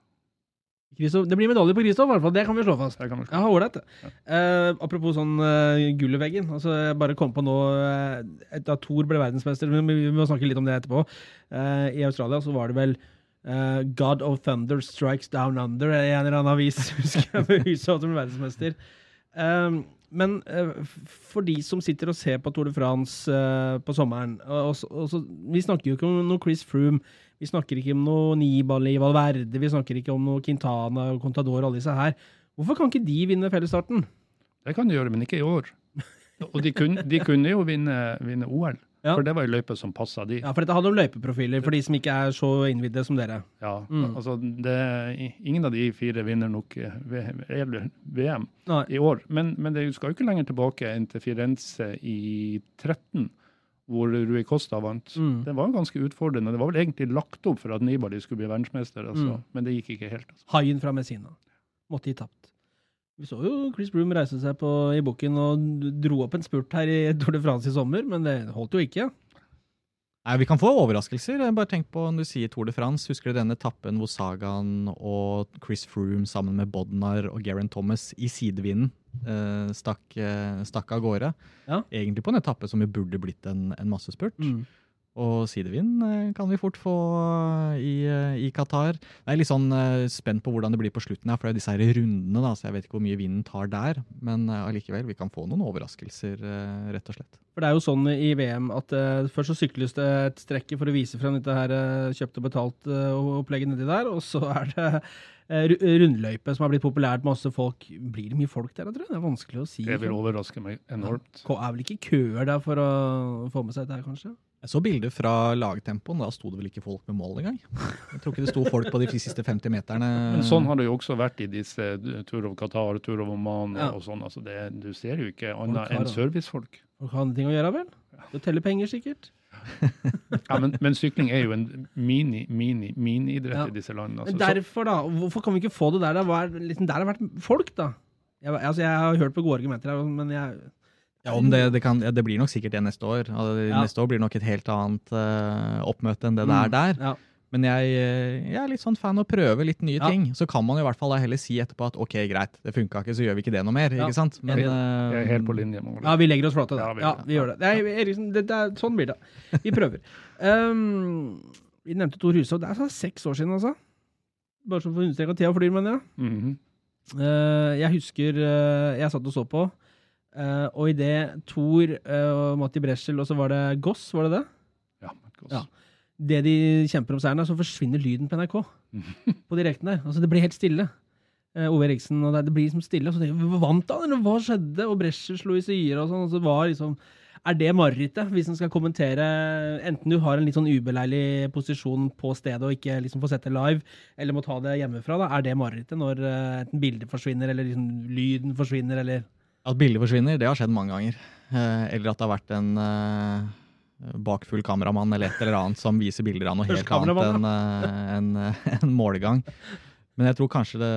A: Det blir medalje på Kristoff, i hvert fall. Det kan vi slå fast.
C: Kan vi slå.
A: Ja, ålreit. det. Uh, apropos sånn uh, gull i veggen. Altså, jeg bare kom på nå uh, Da Thor ble verdensmester, vi, vi må snakke litt om det etterpå. Uh, I Australia så var det vel eh, God of Thunder Strikes Down Under i en eller annen avis. [laughs] husker jeg, med huset at han ble verdensmester. Eh, men eh, for de som sitter og ser på Tour de France eh, på sommeren og, og, og så, Vi snakker jo ikke om noe Chris Froome, vi snakker ikke om noe Nibali Valverde, vi snakker ikke om noe Quintana Contador og alle disse her. Hvorfor kan ikke de vinne fellesstarten?
C: Det kan de gjøre, men ikke i år. Og de kunne, de kunne jo vinne, vinne OL,
A: Ja.
C: for det var ei løype som passa de.
A: Ja, for dette handler om løypeprofiler, for de som ikke er så innvidde som dere.
C: Ja,
A: Mm.
C: altså det, Ingen av de fire vinner nok eh, VM
A: Nei.
C: i år. Men, men det skal jo ikke lenger tilbake enn til Firenze i 13, hvor Rui Costa vant.
A: Mm.
C: Det var ganske utfordrende. Det var vel egentlig lagt opp for at Nibali skulle bli verdensmester, altså.
A: Mm.
C: men det gikk ikke helt. Altså.
A: Haien fra Messina. Måtte gi tapt. Vi så jo Chris Broom reise seg på, i bukken og dro opp en spurt her i Tour de France i sommer, men det holdt jo ikke.
B: Nei, Vi kan få overraskelser. Bare tenk på når du sier Tour de France. Husker du denne etappen hvor Sagan og Chris Froome sammen med Bodnar og Geraint Thomas i sidevinden eh, stakk, eh, stakk av gårde?
A: Ja.
B: Egentlig på en etappe som jo burde blitt en, en massespurt.
A: Mm.
B: Og sidevind eh, kan vi fort få eh, i, eh, i Qatar. Jeg er litt sånn spent på hvordan det blir på slutten, her, for det er disse her rundene, da, så jeg vet ikke hvor mye vinden tar der. Men allikevel, vi kan få noen overraskelser, rett og slett.
A: For det er jo sånn i VM at uh, først så sykles det et strekke for å vise frem dette her uh, kjøpt og betalt opplegget opplegget nedi der, og så er det uh, rundløype som har blitt populært, masse folk. Blir det mye folk der, jeg tror jeg? Det er vanskelig å si.
C: Det vil overraske meg enormt.
A: Ko- er vel ikke køer der for å få med seg dette her, kanskje?
B: Jeg så bilder fra lagtempoen, da sto det vel ikke folk med mål engang. Jeg tror ikke det sto folk på de siste 50 meterne.
C: Men sånn har det jo også vært i disse Tour of Qatar, Tour of Oman
A: Ja.
C: og sånn. Altså det, du ser jo ikke annet enn
A: det.
C: servicefolk.
A: Folk har andre ting å gjøre, vel? Det teller penger, sikkert. [laughs]
C: Ja, men, men sykling er jo en mini, mini, mini-idrett
A: Ja.
C: i disse landene. Altså, Men
A: derfor, da. Hvorfor kan vi ikke få det der? Da? Hva er, liksom, der har vært folk, da. Jeg, altså, jeg har hørt på gode argumenter men jeg
B: Ja, om det, det, kan, ja, det blir nok sikkert det neste år. Altså,
A: Ja.
B: Neste år blir nok et helt annet uh, oppmøte enn det det
A: Mm,
B: er der.
A: Ja.
B: Men jeg, eh, jeg er litt sånn fan av å prøve litt nye
A: Ja.
B: ting. Så kan man i hvert fall da heller si etterpå at ok, greit, det funka ikke, så gjør vi ikke det noe mer.
A: Ja.
B: ikke sant? Men,
C: jeg
B: eh,
C: er helt på linje med Ole.
A: Ja, vi legger oss flate
C: Ja, vi
A: Ja,
C: det.
A: vi gjør det. Nei, Eriksen, det, det er, sånn blir det. Vi prøver. [laughs] Um, vi nevnte Tor Hushovd. Det er sånn seks år siden, altså. Bare så for å understreke at Thea flyr, mener jeg.
C: Mm
A: -hmm. uh, jeg husker uh, jeg satt og så på, uh, og idet Thor eh, og Matti Breschel, og så var det Goss, var det det?
C: Ja, Goss.
A: Ja. Det de kjemper om seieren, er, så forsvinner lyden på NRK. [laughs] på direkten der. Altså, det blir helt stille. Eh, Ove Eriksen, og det, det blir liksom stille. Og så tenker jeg, vant han, eller hva skjedde? Og Breschel slo i syre og sånn. Og så var liksom Er det marerittet, hvis en skal kommentere Enten du har en litt sånn ubeleilig posisjon på stedet og ikke liksom får sett det live, eller må ta det hjemmefra, da, er det marerittet når enten bildet forsvinner, eller liksom lyden forsvinner, eller
B: At bildet forsvinner, det har skjedd mange ganger. Eh, eller at det har vært en eh, bakfull kameramann eller et eller annet som viser bilder av noe helt annet enn eh, en, en målgang. Men jeg tror kanskje det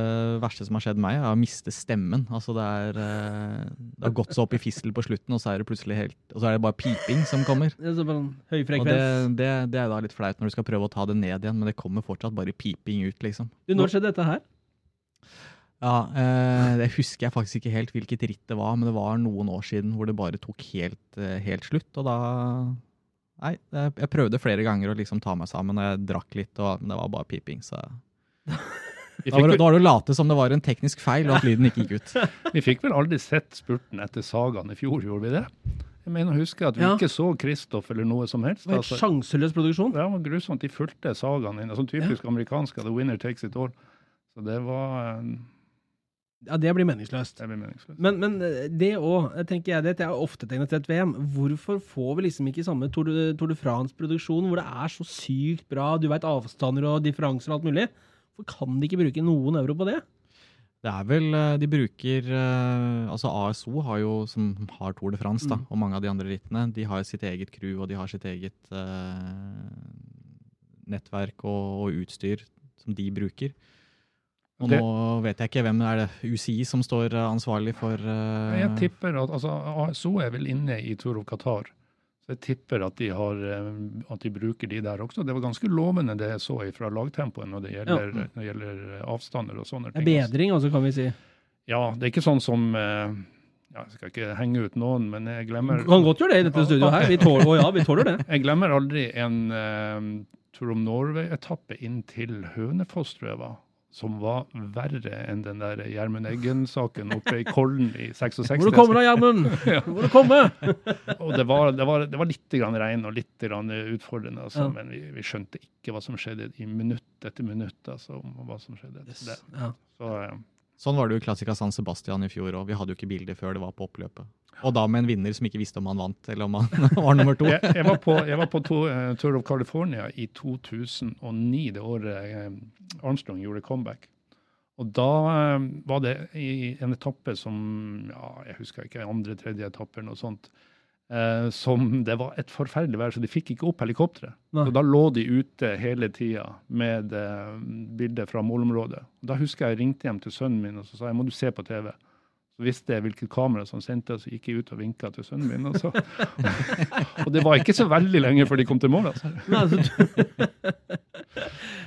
B: verste som har skjedd meg, er å miste stemmen. Altså det, er, det har gått så opp i fistel på slutten, og så er det plutselig helt, og så er det bare piping som kommer.
A: det er så en høy
B: Og det, det, det er da litt flaut når du skal prøve å ta det ned igjen, men det kommer fortsatt bare piping ut, liksom.
A: Du, når skjedde dette her?
B: Ja, eh, Det husker jeg faktisk ikke helt hvilket ritt det var, men det var noen år siden hvor det bare tok helt, eh, helt slutt. Og da Nei, jeg, prøvde flere ganger å liksom ta meg sammen, og jeg drakk litt, og, men det var bare piping. Så [laughs] da var, det- da var det å late som det var en teknisk feil, og at lyden ikke gikk ut. [laughs]
C: vi fikk vel aldri sett spurten etter Sagaen i fjor, gjorde vi det? Jeg mener å huske at vi
A: Ja.
C: ikke så Kristoff eller noe som helst.
A: Det var
C: Altså,
A: helt sjanseløs produksjon.
C: det var grusomt. De fulgte Sagaen inn. Sånn typisk amerikansk. The winner takes it all. Så det var eh,
A: Ja, det blir meningsløst.
C: Det blir meningsløst.
A: Men, men eh, det òg, tenker jeg, det er ofte tegnet til et VM. Hvorfor får vi liksom ikke samme Tour de, Tour de France-produksjon, hvor det er så sykt bra, du veit avstander og differanser og alt mulig? Hvorfor kan de ikke bruke noen euro på det?
B: Det er vel eh, De bruker eh, Altså ASO har jo, som har Tour de France, da,
A: Mm.
B: og mange av de andre rittene, de har sitt eget crew, og de har sitt eget eh, nettverk og, og utstyr som de bruker. Og
C: Det-
B: nå vet jeg ikke hvem er det UCI som står eh, ansvarlig for uh,
C: Jeg tipper at altså, ASO er vel inne i Tour of Qatar. Så jeg tipper at de, har, eh, at de bruker de der også. Det var ganske lovende det jeg så fra lagtempoet når det gjelder, når det gjelder avstander og sånne
A: Det er
C: ting.
A: bedring, altså, kan vi si.
C: Ja, det er ikke sånn som uh, ja, Jeg skal ikke henge ut noen, men jeg glemmer
A: Du kan godt gjøre det i dette studioet her. Vi tåler, ja, vi tåler det. [laughs]
C: Jeg glemmer aldri en uh, Tour of Norway-etappe inn til Hønefoss, tror jeg var. Som var verre enn den der Gjermund Eggen-saken oppe i Kollen i 66.
A: Hvor du kommer da, Gjermund? [laughs] Hvor du kommer?
C: Og det var, det, var, det var litt grann regn og litt grann utfordrende, altså,
A: Ja.
C: men vi, vi skjønte ikke hva som skjedde i minutt etter minutt. Altså, om hva som skjedde. Det,
A: Ja.
C: så, eh,
B: Sånn var det jo i Classica San Sebastian i fjor, og vi hadde jo ikke bilder før det var på oppløpet. Og da med en vinner som ikke visste om han vant, eller om han [laughs] var nummer to.
C: jeg, jeg var på, jeg var på to, uh, Tour of California i 2009, det året uh, Armstrong gjorde comeback. Og da uh, var det i en etappe som ja, jeg husker ikke, andre, tredje etappe eller noe sånt, eh, som det var et forferdelig vær, så de fikk ikke opp helikopteret.
A: Og
C: Så da lå de ute hele tida med eh, bilder fra målområdet. Da husker jeg jeg ringte hjem til sønnen min og så sa jeg, må du se på TV. Så visste jeg hvilket kamera som sendte, så gikk jeg ut og vinka til sønnen min. Og, så. [laughs] og det var ikke så veldig lenge før de kom til mål. Altså. [laughs]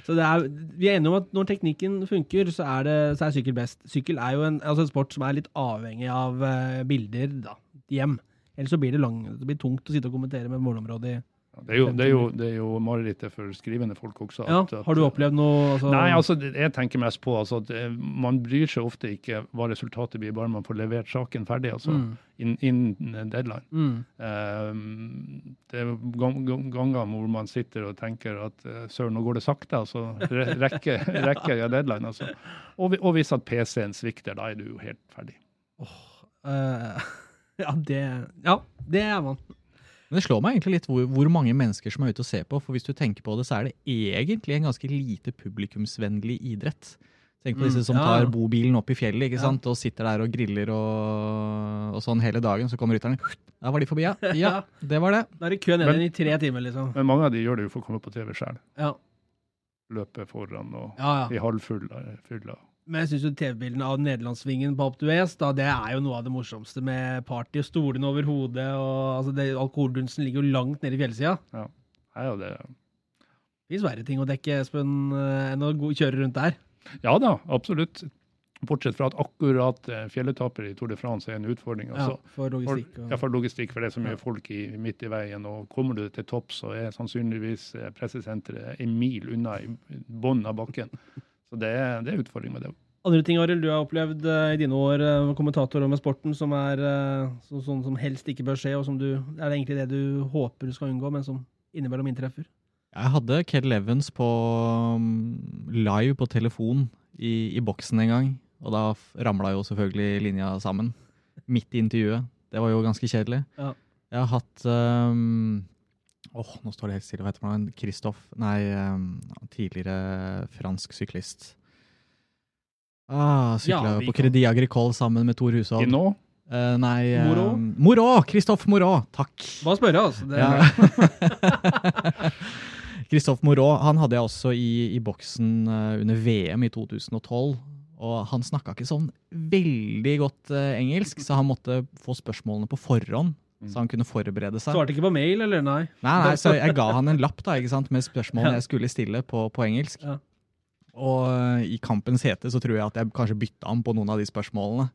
A: Så det er, vi er enige om at når teknikken funker, så er, det, så er sykkel best. Sykkel er jo en, altså en sport som er litt avhengig av eh, bilder da, hjem. Ellers så blir det, lang, det blir tungt å sitte og kommentere med målområdet i
C: Det er jo, det er jo, det er jo marerittet for skrivende folk også. At- ja,
A: Har du opplevd noe altså,
C: Nei, altså, jeg tenker mest på altså, at eh, man bryr seg ofte ikke hva resultatet blir, bare man får levert saken ferdig. altså,
A: Mm.
C: innen Innen deadline.
A: Mm.
C: Eh, det er gang- gang- ganger hvor man sitter og tenker at eh, søren, nå går det sakte. altså, Rekker [laughs] rekker jeg deadline? altså. Og, og hvis at PC-en svikter, da er du jo helt ferdig.
A: eh, [laughs] [laughs] ja, det, ja, det er man.
B: Men det slår meg egentlig litt hvor, hvor mange mennesker som er ute og ser på. For hvis du tenker på det, så er det egentlig en ganske lite publikumsvennlig idrett. Tenk på
A: Mm,
B: disse som
A: ja.
B: tar bobilen opp i fjellet ikke
A: Ja.
B: sant? og sitter der og griller og, og sånn hele dagen. Så kommer rytterne. Der var de forbi, [laughs] ja. Ja, det var det.
A: Da er det kø ned igjen i tre timer, liksom.
C: Men mange av de gjør det jo for å komme på TV sjøl.
A: Ja.
C: Løpe foran og
A: Ja, ja.
C: i halvfulla fylla.
A: Men jeg syns jo TV-bildene av nederlandssvingen på West, da, det er jo noe av det morsomste med party og stolene over hodet. og altså, det, Alkoholdunsten ligger jo langt nede i fjellsida.
C: Ja. Nei, ja, det,
A: Det fins verre ting å dekke, Espen, eh, enn å kjøre rundt der.
C: ja da, absolutt. Bortsett fra at akkurat eh, fjelletapper i Tour de France er en utfordring.
A: Ja,
C: Altså.
A: for logistikk. Og,
C: ja, for logistikk, for det er så mye
A: Ja.
C: folk i, midt i veien. og Kommer du til topps, så er sannsynligvis eh, pressesenteret en mil unna i bunnen av bakken. Så det det er utfordring med det.
A: Andre ting Arild, du har opplevd eh, i dine år eh, kommentator med sporten, som er eh, så, sånn som helst ikke bør skje, og som du Er det egentlig det du håper du skal unngå, men som innimellom inntreffer?
B: Jeg hadde Kell Evans på um, live på telefon i, i boksen en gang. Og da ramla jo selvfølgelig linja sammen. Midt i intervjuet. Det var jo ganske kjedelig.
A: Ja.
B: Jeg har hatt um, Åh, nå står det helt stille. Hva heter han? Kristoff Nei, um, tidligere fransk syklist. Ah, Sykla
A: Ja,
B: på Crédit Agricole sammen med Tor Hushovd.
C: Nå,
B: Eh, nei
A: Moro?
B: um, Moro! Kristoff Moro! Takk.
A: Bare spørre, altså. Det,
B: Ja. [laughs] [laughs] Christophe Moreau han hadde jeg også i, i boksen eh, under VM i 2012. Og han snakka ikke sånn veldig godt eh, engelsk, så han måtte få spørsmålene på forhånd. Så han kunne forberede seg.
A: Svarte ikke på mail, eller nei?
B: Nei, nei, så jeg ga han en [laughs] lapp da, ikke sant, med
A: spørsmålene
B: jeg skulle stille på, på engelsk.
A: Ja.
B: Og eh, i kampens hete så tror jeg at jeg kanskje bytta ham på noen av de spørsmålene.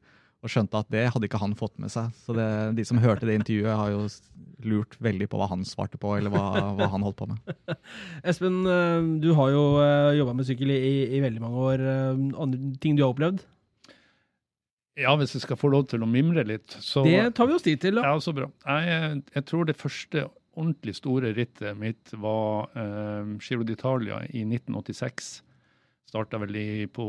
B: Og skjønte at det hadde ikke han fått med seg. Så det, de som hørte det intervjuet, har jo lurt veldig på hva han svarte på, eller hva, hva han holdt på med. [laughs]
A: Espen, eh, du har jo jobba med sykkel i, i, veldig mange år. Eh, Andre ting du har opplevd?
C: Ja, hvis jeg skal få lov til å mimre litt, så
A: Det tar vi oss tid til, da.
C: Ja, så bra. Jeg, jeg tror det første ordentlig store rittet mitt var eh, Giro d'Italia i 1986. Starta vel i, på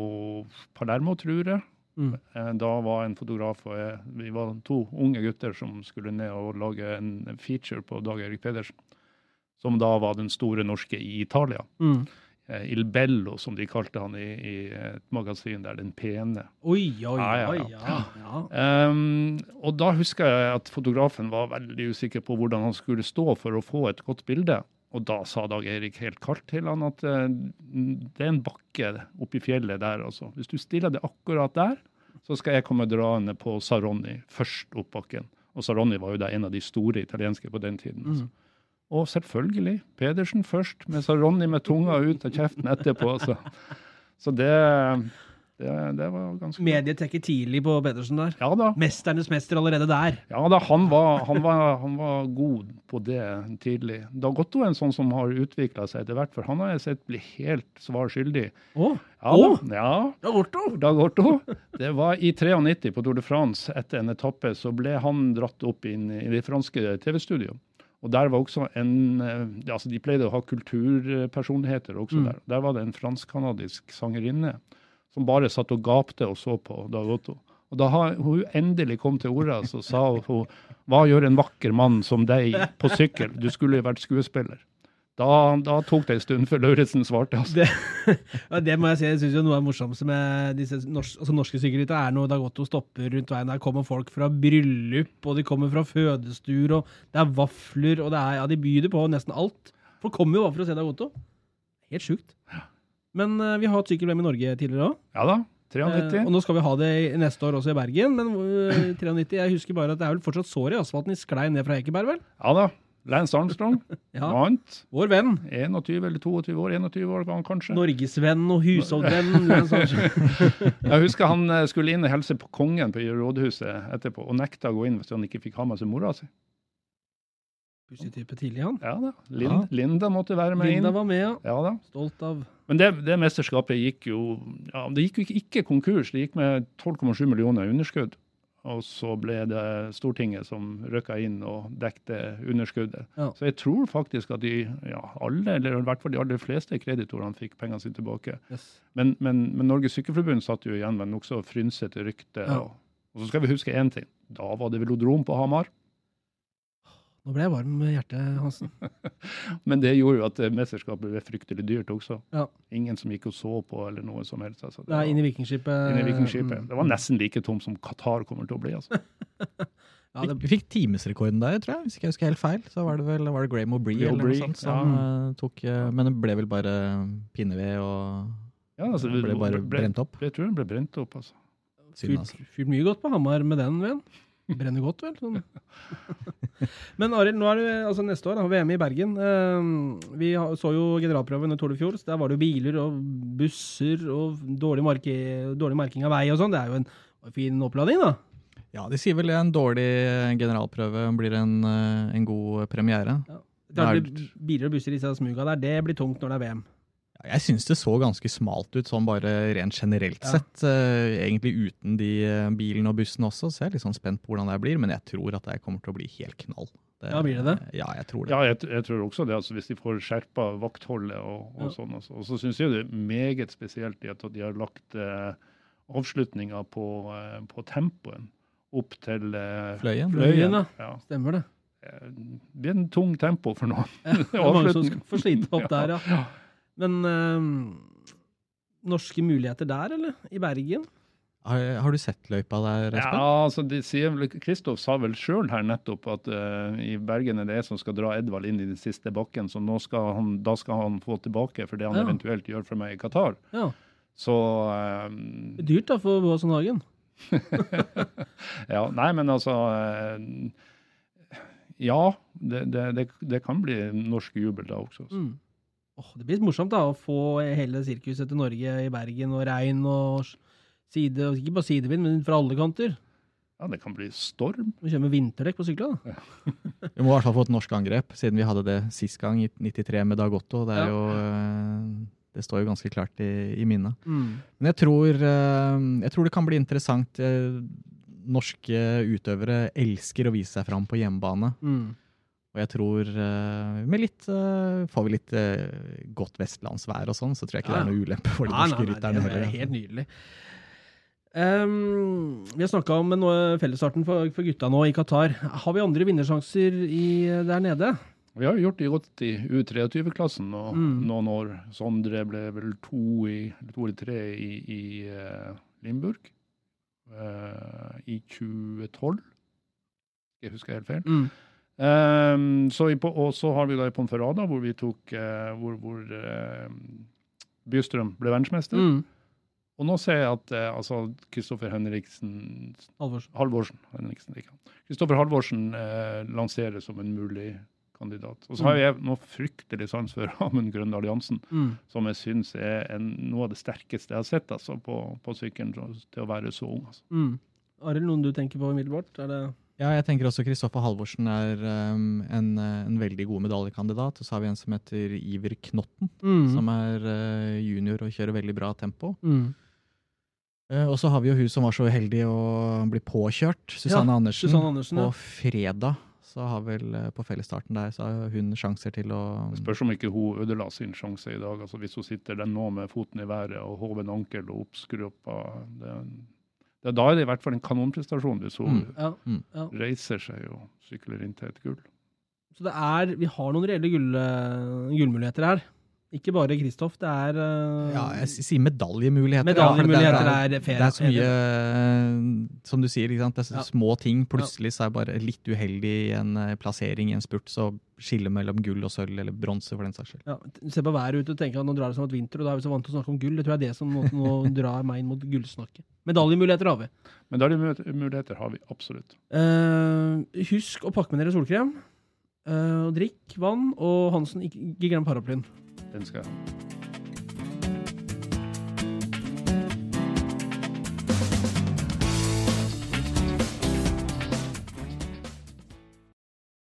C: Palermo, tror jeg.
A: Mm.
C: Eh, Da var en fotograf og jeg, vi var to unge gutter som skulle ned og lage en feature på Dag Erik Pedersen. Som da var den store norske i Italia.
A: Mm.
C: Eh, Il Bello, som de kalte han i, i et magasin der, Den pene.
A: Oi, oi,
C: Ja, ja,
A: oi.
C: ja.
A: Ja.
C: Um, og da husker jeg at fotografen var veldig usikker på hvordan han skulle stå for å få et godt bilde. Og da sa Dag Erik helt kaldt til han at uh, det er en bakke oppi fjellet der, altså. Hvis du stiller det akkurat der, så skal jeg komme draende på Saronni først opp bakken. Og Saronni var jo da en av de store italienske på den tiden. Altså. Og selvfølgelig Pedersen først, med Ronny med tunga ut av kjeften etterpå. Så, Så det, det, det var ganske
A: Mediet trekker tidlig på Pedersen der.
C: Ja da.
A: Mesternes mester allerede der.
C: Ja da, han var, han, var, han var god på det tidlig. Dagotto er en sånn som har utvikla seg etter hvert, for han har jeg sett bli helt svar skyldig.
A: Oh.
C: Ja, da, ja
A: Dagotto!
C: Dagotto. Det var i 93 på Tour de France, etter en etappe, så ble han dratt opp inn i det franske TV-studioet. Og der var også en eh, altså De pleide å ha kulturpersonligheter også der. Der var det en fransk-canadisk sangerinne som bare satt og gapte og så på Dagotto. Og da har hun endelig kom til orde, så sa hun hva gjør en vakker mann som deg på sykkel? Du skulle jo vært skuespiller. Da, da tok det en stund før Lauritzen svarte. Altså.
A: Det, [laughs] ja, det må jeg si. Jeg syns noe av det morsomste med disse norsk, altså norske sykkelryttere er når Dagotto stopper rundt veien. Der kommer folk fra bryllup, og de kommer fra fødestuer, og det er vafler, og det er Ja, de byr på nesten alt. Folk kommer jo bare for å se Dagotto. Helt sjukt. Men uh, vi har hatt sykkel-VM i Norge tidligere òg.
C: Ja da. 93.
A: og nå skal vi ha det neste år også i Bergen, men uh, 93 Jeg husker bare at det er vel fortsatt sår i asfalten. i sklei ned fra Ekeberg, vel?
C: Ja da. Lance Armstrong [laughs]
A: Ja.
C: vant.
A: Vår venn.
C: 21 eller 22 år. 21 år var han kanskje.
A: Norgesvenn og husholdvenn. [laughs]
C: Jeg husker han eh, skulle inn og hilse på kongen på rådhuset etterpå, og nekta å gå inn hvis han ikke fikk ha med seg mora si.
A: Pussig type tidlig, han.
C: Ja da. Lin,
B: Ja.
C: Linda måtte være med
A: Linda
C: inn.
A: var med, ja.
C: Ja da.
A: Stolt av
C: Men det, det mesterskapet gikk jo ja, Det gikk jo ikke, ikke konkurs. Det gikk med 12,7 millioner i underskudd. Og så ble det Stortinget som rykka inn og dekte underskuddet.
A: Ja.
C: Så jeg tror faktisk at de ja, alle, eller i hvert fall de aller fleste kreditorene fikk pengene sine tilbake.
A: yes.
C: Men, men, men Norges Sykeforbund satt jo igjen med nokså frynsete rykte.
A: Ja.
C: Og, og så skal vi huske én ting. Da var det velodrom på Hamar.
A: Nå ble jeg varm med hjertet, Hansen. [laughs]
C: Men det gjorde jo at eh, mesterskapet ble fryktelig dyrt også.
A: Ja.
C: Ingen som gikk og så på eller noe som helst. Altså.
A: Nei,
C: var-
A: inn i Vikingskipet.
C: inn i Vikingskipet.
A: Mm.
C: Det var nesten like tomt som Qatar kommer til å bli. altså. [laughs]
A: Ja,
B: Vi,
A: det,
B: vi fikk timesrekorden der, tror jeg. Hvis ikke jeg husker helt feil. Så var det vel var det Graham O'Bree eller noe sånt som
C: ja.
B: eh, tok eh, Men det ble vel bare pinneved og
C: Ja, altså,
B: det ble bare
C: ble-
B: brent opp.
C: Jeg tror den ble brent opp. altså.
A: Fyrt,
B: altså.
A: fyrt mye godt på Hamar med den, venn. Brenner godt, vel? Sånn. Men Arild, nå er det altså neste år, da, VM i Bergen. Eh, vi så jo generalprøven i Tour de Fjor. så Der var det jo biler og busser og dårlig, marke, dårlig merking av vei og sånn. Det er jo en fin oppladning, da.
B: Ja, de sier vel en dårlig generalprøve blir en, eh, en god premiere.
A: Det er, biler og busser i seg smuga der, det blir tungt når det er VM.
B: Ja, Jeg syns det så ganske smalt ut, sånn bare rent generelt
A: Ja.
B: sett. Eh, egentlig uten de eh, bilene og bussene også, så jeg er litt sånn spent på hvordan det blir. Men jeg tror at det kommer til å bli helt knall.
A: Ja, blir det det?
B: Ja, jeg tror det.
C: Ja, jeg, jeg tror også det. altså Hvis de får skjerpa vaktholdet og, og
A: Ja.
C: sånn. Også. Og så syns jeg det er meget spesielt at de har lagt eh, avslutninga på, eh, på tempoen opp til eh,
B: Fløyen.
A: Fløyen, ja.
C: Ja.
A: Stemmer det.
C: Eh, Det blir en tung tempo for noen.
A: Det er mange som [laughs] får slite opp [laughs] der, ja. Men øh, norske muligheter der, eller? I Bergen?
B: Har, har du sett løypa der, Espen?
C: Ja, altså de sier vel, Kristoff sa vel sjøl her nettopp at eh, i Bergen er det jeg som skal dra Edvald inn i den siste bakken, så nå skal han, da skal han få tilbake for det han
A: Ja.
C: eventuelt gjør for meg i Qatar.
A: Ja.
C: Så eh,
A: Det er dyrt da for Boasson Hagen. [laughs]
C: Ja, nei, men altså eh, Ja, det, det, det, det kan bli norsk jubel da også. altså.
A: Mm. Åh, det blir morsomt da, å få hele sirkuset til Norge i Bergen, og regn og side, ikke bare sidevind, men fra alle kanter.
C: Ja, det kan bli storm.
A: Vi kjører med vinterdekk på syklene. da. [laughs]
B: Vi må i hvert fall få et norsk angrep, siden vi hadde det sist gang, i 93 med Dag Otto. Det, er
A: Ja.
B: jo, eh, det står jo ganske klart i, i minnet.
A: Mm.
B: Men jeg tror, eh, jeg tror det kan bli interessant. Eh, Norske utøvere elsker å vise seg fram på hjemmebane.
A: Mm.
B: Og jeg tror eh, med litt eh, Får vi litt eh, godt vestlandsvær og sånn, så tror jeg ikke det er noe ulempe for de
A: Nei,
B: norske rytterne
A: det er helt nydelig. Um, vi har snakka om noe fellesstarten for, for gutta nå i Qatar. Har vi andre vinnersjanser i, der nede?
C: Vi har jo gjort det godt i U23-klassen og
A: Mm.
C: noen år. Sondre ble vel to, i, eller to eller tre i, i uh, Limburg uh, i 2012. Jeg husker helt feil.
A: Mm.
C: Ehm, så i, og så har vi da i Ponferrada, hvor vi tok uh, hvor, hvor uh, Bystrøm ble verdensmester.
A: Mm.
C: Og nå ser jeg at uh, altså Kristoffer Henriksen
A: Halvorsen.
C: Halvorsen. Henriksen. Kristoffer Halvorsen lanseres som en mulig kandidat. Og så har jeg nå fryktelig sans for [laughs] Amund Grønne Alliansen,
A: Mm.
C: som jeg syns er en, noe av det sterkeste jeg har sett altså, på, på sykkelen til å være så ung. Altså.
A: Mm. Arild, noen du tenker på umiddelbart? Er det
B: Ja, jeg tenker også Kristoffer Halvorsen er um, en, eh, en veldig god medaljekandidat. Og så har vi en som heter Iver Knotten,
A: mm.
B: som er uh, junior og kjører veldig bra tempo.
A: Mm.
B: Uh, og så har vi jo hun som var så uheldig å bli påkjørt, Susanne
A: Ja,
B: Andersen.
A: Susanne Andersen,
B: på fredag så har vel på fellesstarten der så har hun sjanser til å
C: Det spørs om ikke hun ødela sin sjanse i dag. altså Hvis hun sitter den nå med foten i været og hoven ankel og oppskruppa det, Da er det i hvert fall en kanonprestasjon hvis hun
B: Mm.
A: Ja. Ja.
C: reiser seg og sykler inn til et gull.
A: Så det er, vi har noen reelle gull, eh, gullmuligheter her. Ikke bare Kristoff. Det er uh,
B: Ja, jeg sier medaljemuligheter.
A: Medaljemuligheter
B: Ja, det
A: er fair,
B: Det er så mye, eh, som du sier, ikke sant? det er så
A: Ja.
B: små ting. Plutselig så er det bare litt uheldig i en eh, plassering i en spurt, så skille mellom gull og sølv, eller bronse for den saks skyld.
A: ja, Se på været ute og tenke at nå drar det som et vinter, og da er vi så vant til å snakke om gull. Det tror jeg er det som nå [laughs] drar meg inn mot gullsnakket. Medaljemuligheter har vi.
C: Medaljemuligheter har vi absolutt.
A: Uh, husk å pakke med dere solkrem. Og drikk vann. Og Hansen, ikke, ikke glem paraplyen.
C: Den skal jeg ha.